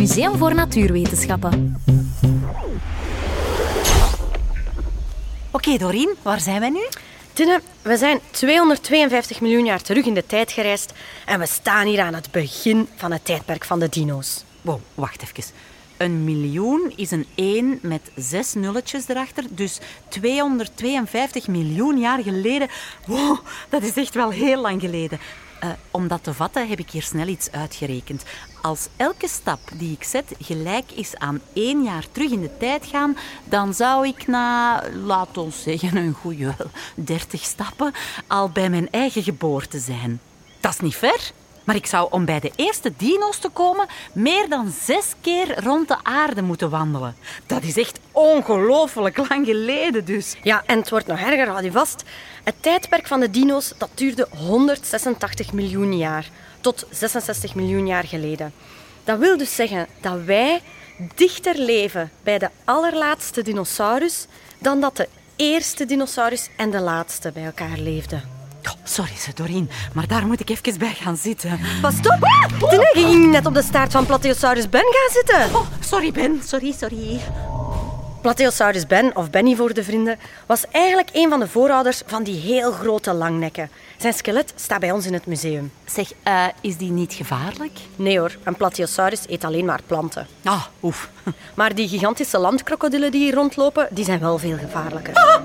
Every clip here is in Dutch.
Museum voor Natuurwetenschappen. Oké, Doreen, waar zijn wij nu? Tine, we zijn 252 miljoen jaar terug in de tijd gereisd en we staan hier aan het begin van het tijdperk van de dino's. Wow, wacht even. Een miljoen is een 1 met zes nulletjes erachter. Dus 252 miljoen jaar geleden. Wow, dat is echt wel heel lang geleden. Uh, om dat te vatten heb ik hier snel iets uitgerekend. Als elke stap die ik zet gelijk is aan één jaar terug in de tijd gaan, dan zou ik na, laat ons zeggen, een goede 30 stappen al bij mijn eigen geboorte zijn. Dat is niet ver. Maar ik zou om bij de eerste dino's te komen meer dan zes keer rond de aarde moeten wandelen. Dat is echt ongelooflijk lang geleden dus. Ja, en het wordt nog erger, houd je vast. Het tijdperk van de dino's dat duurde 186 miljoen jaar. Tot 66 miljoen jaar geleden. Dat wil dus zeggen dat wij dichter leven bij de allerlaatste dinosaurus dan dat de eerste dinosaurus en de laatste bij elkaar leefden. Oh, sorry, Doreen, maar daar moet ik even bij gaan zitten. Pas op! Ah! ging net op de staart van Plateosaurus Ben gaan zitten. Oh, sorry, Ben. Sorry, sorry. Plateosaurus Ben, of Benny voor de vrienden, was eigenlijk een van de voorouders van die heel grote langnekken. Zijn skelet staat bij ons in het museum. Zeg, uh, is die niet gevaarlijk? Nee hoor, een Plateosaurus eet alleen maar planten. Ah, oef. Maar die gigantische landkrokodillen die hier rondlopen, die zijn wel veel gevaarlijker. Ah!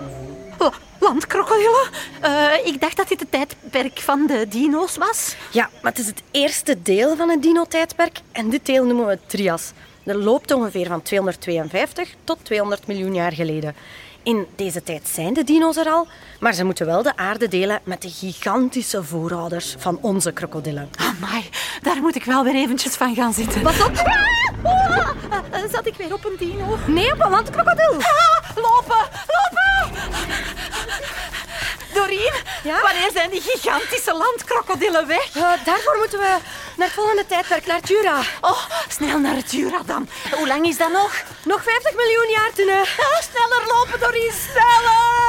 Landkrokodillen? Uh, ik dacht dat dit het tijdperk van de dino's was. Ja, maar het is het eerste deel van het dino-tijdperk en dit deel noemen we Trias. Dat loopt ongeveer van 252 tot 200 miljoen jaar geleden. In deze tijd zijn de dino's er al, maar ze moeten wel de aarde delen met de gigantische voorouders van onze krokodillen. Amai, daar moet ik wel weer eventjes van gaan zitten. Wat op? Ah, oh, zat ik weer op een dino? Nee, op een landkrokodil. Ah, lopen, lopen! Doreen, ja? wanneer zijn die gigantische landkrokodillen weg? Uh, daarvoor moeten we naar het volgende tijdperk, naar Jura. Oh, snel naar het Jura dan. Hoe lang is dat nog? Nog 50 miljoen jaar, Tune. Ah, sneller lopen, Doreen, sneller!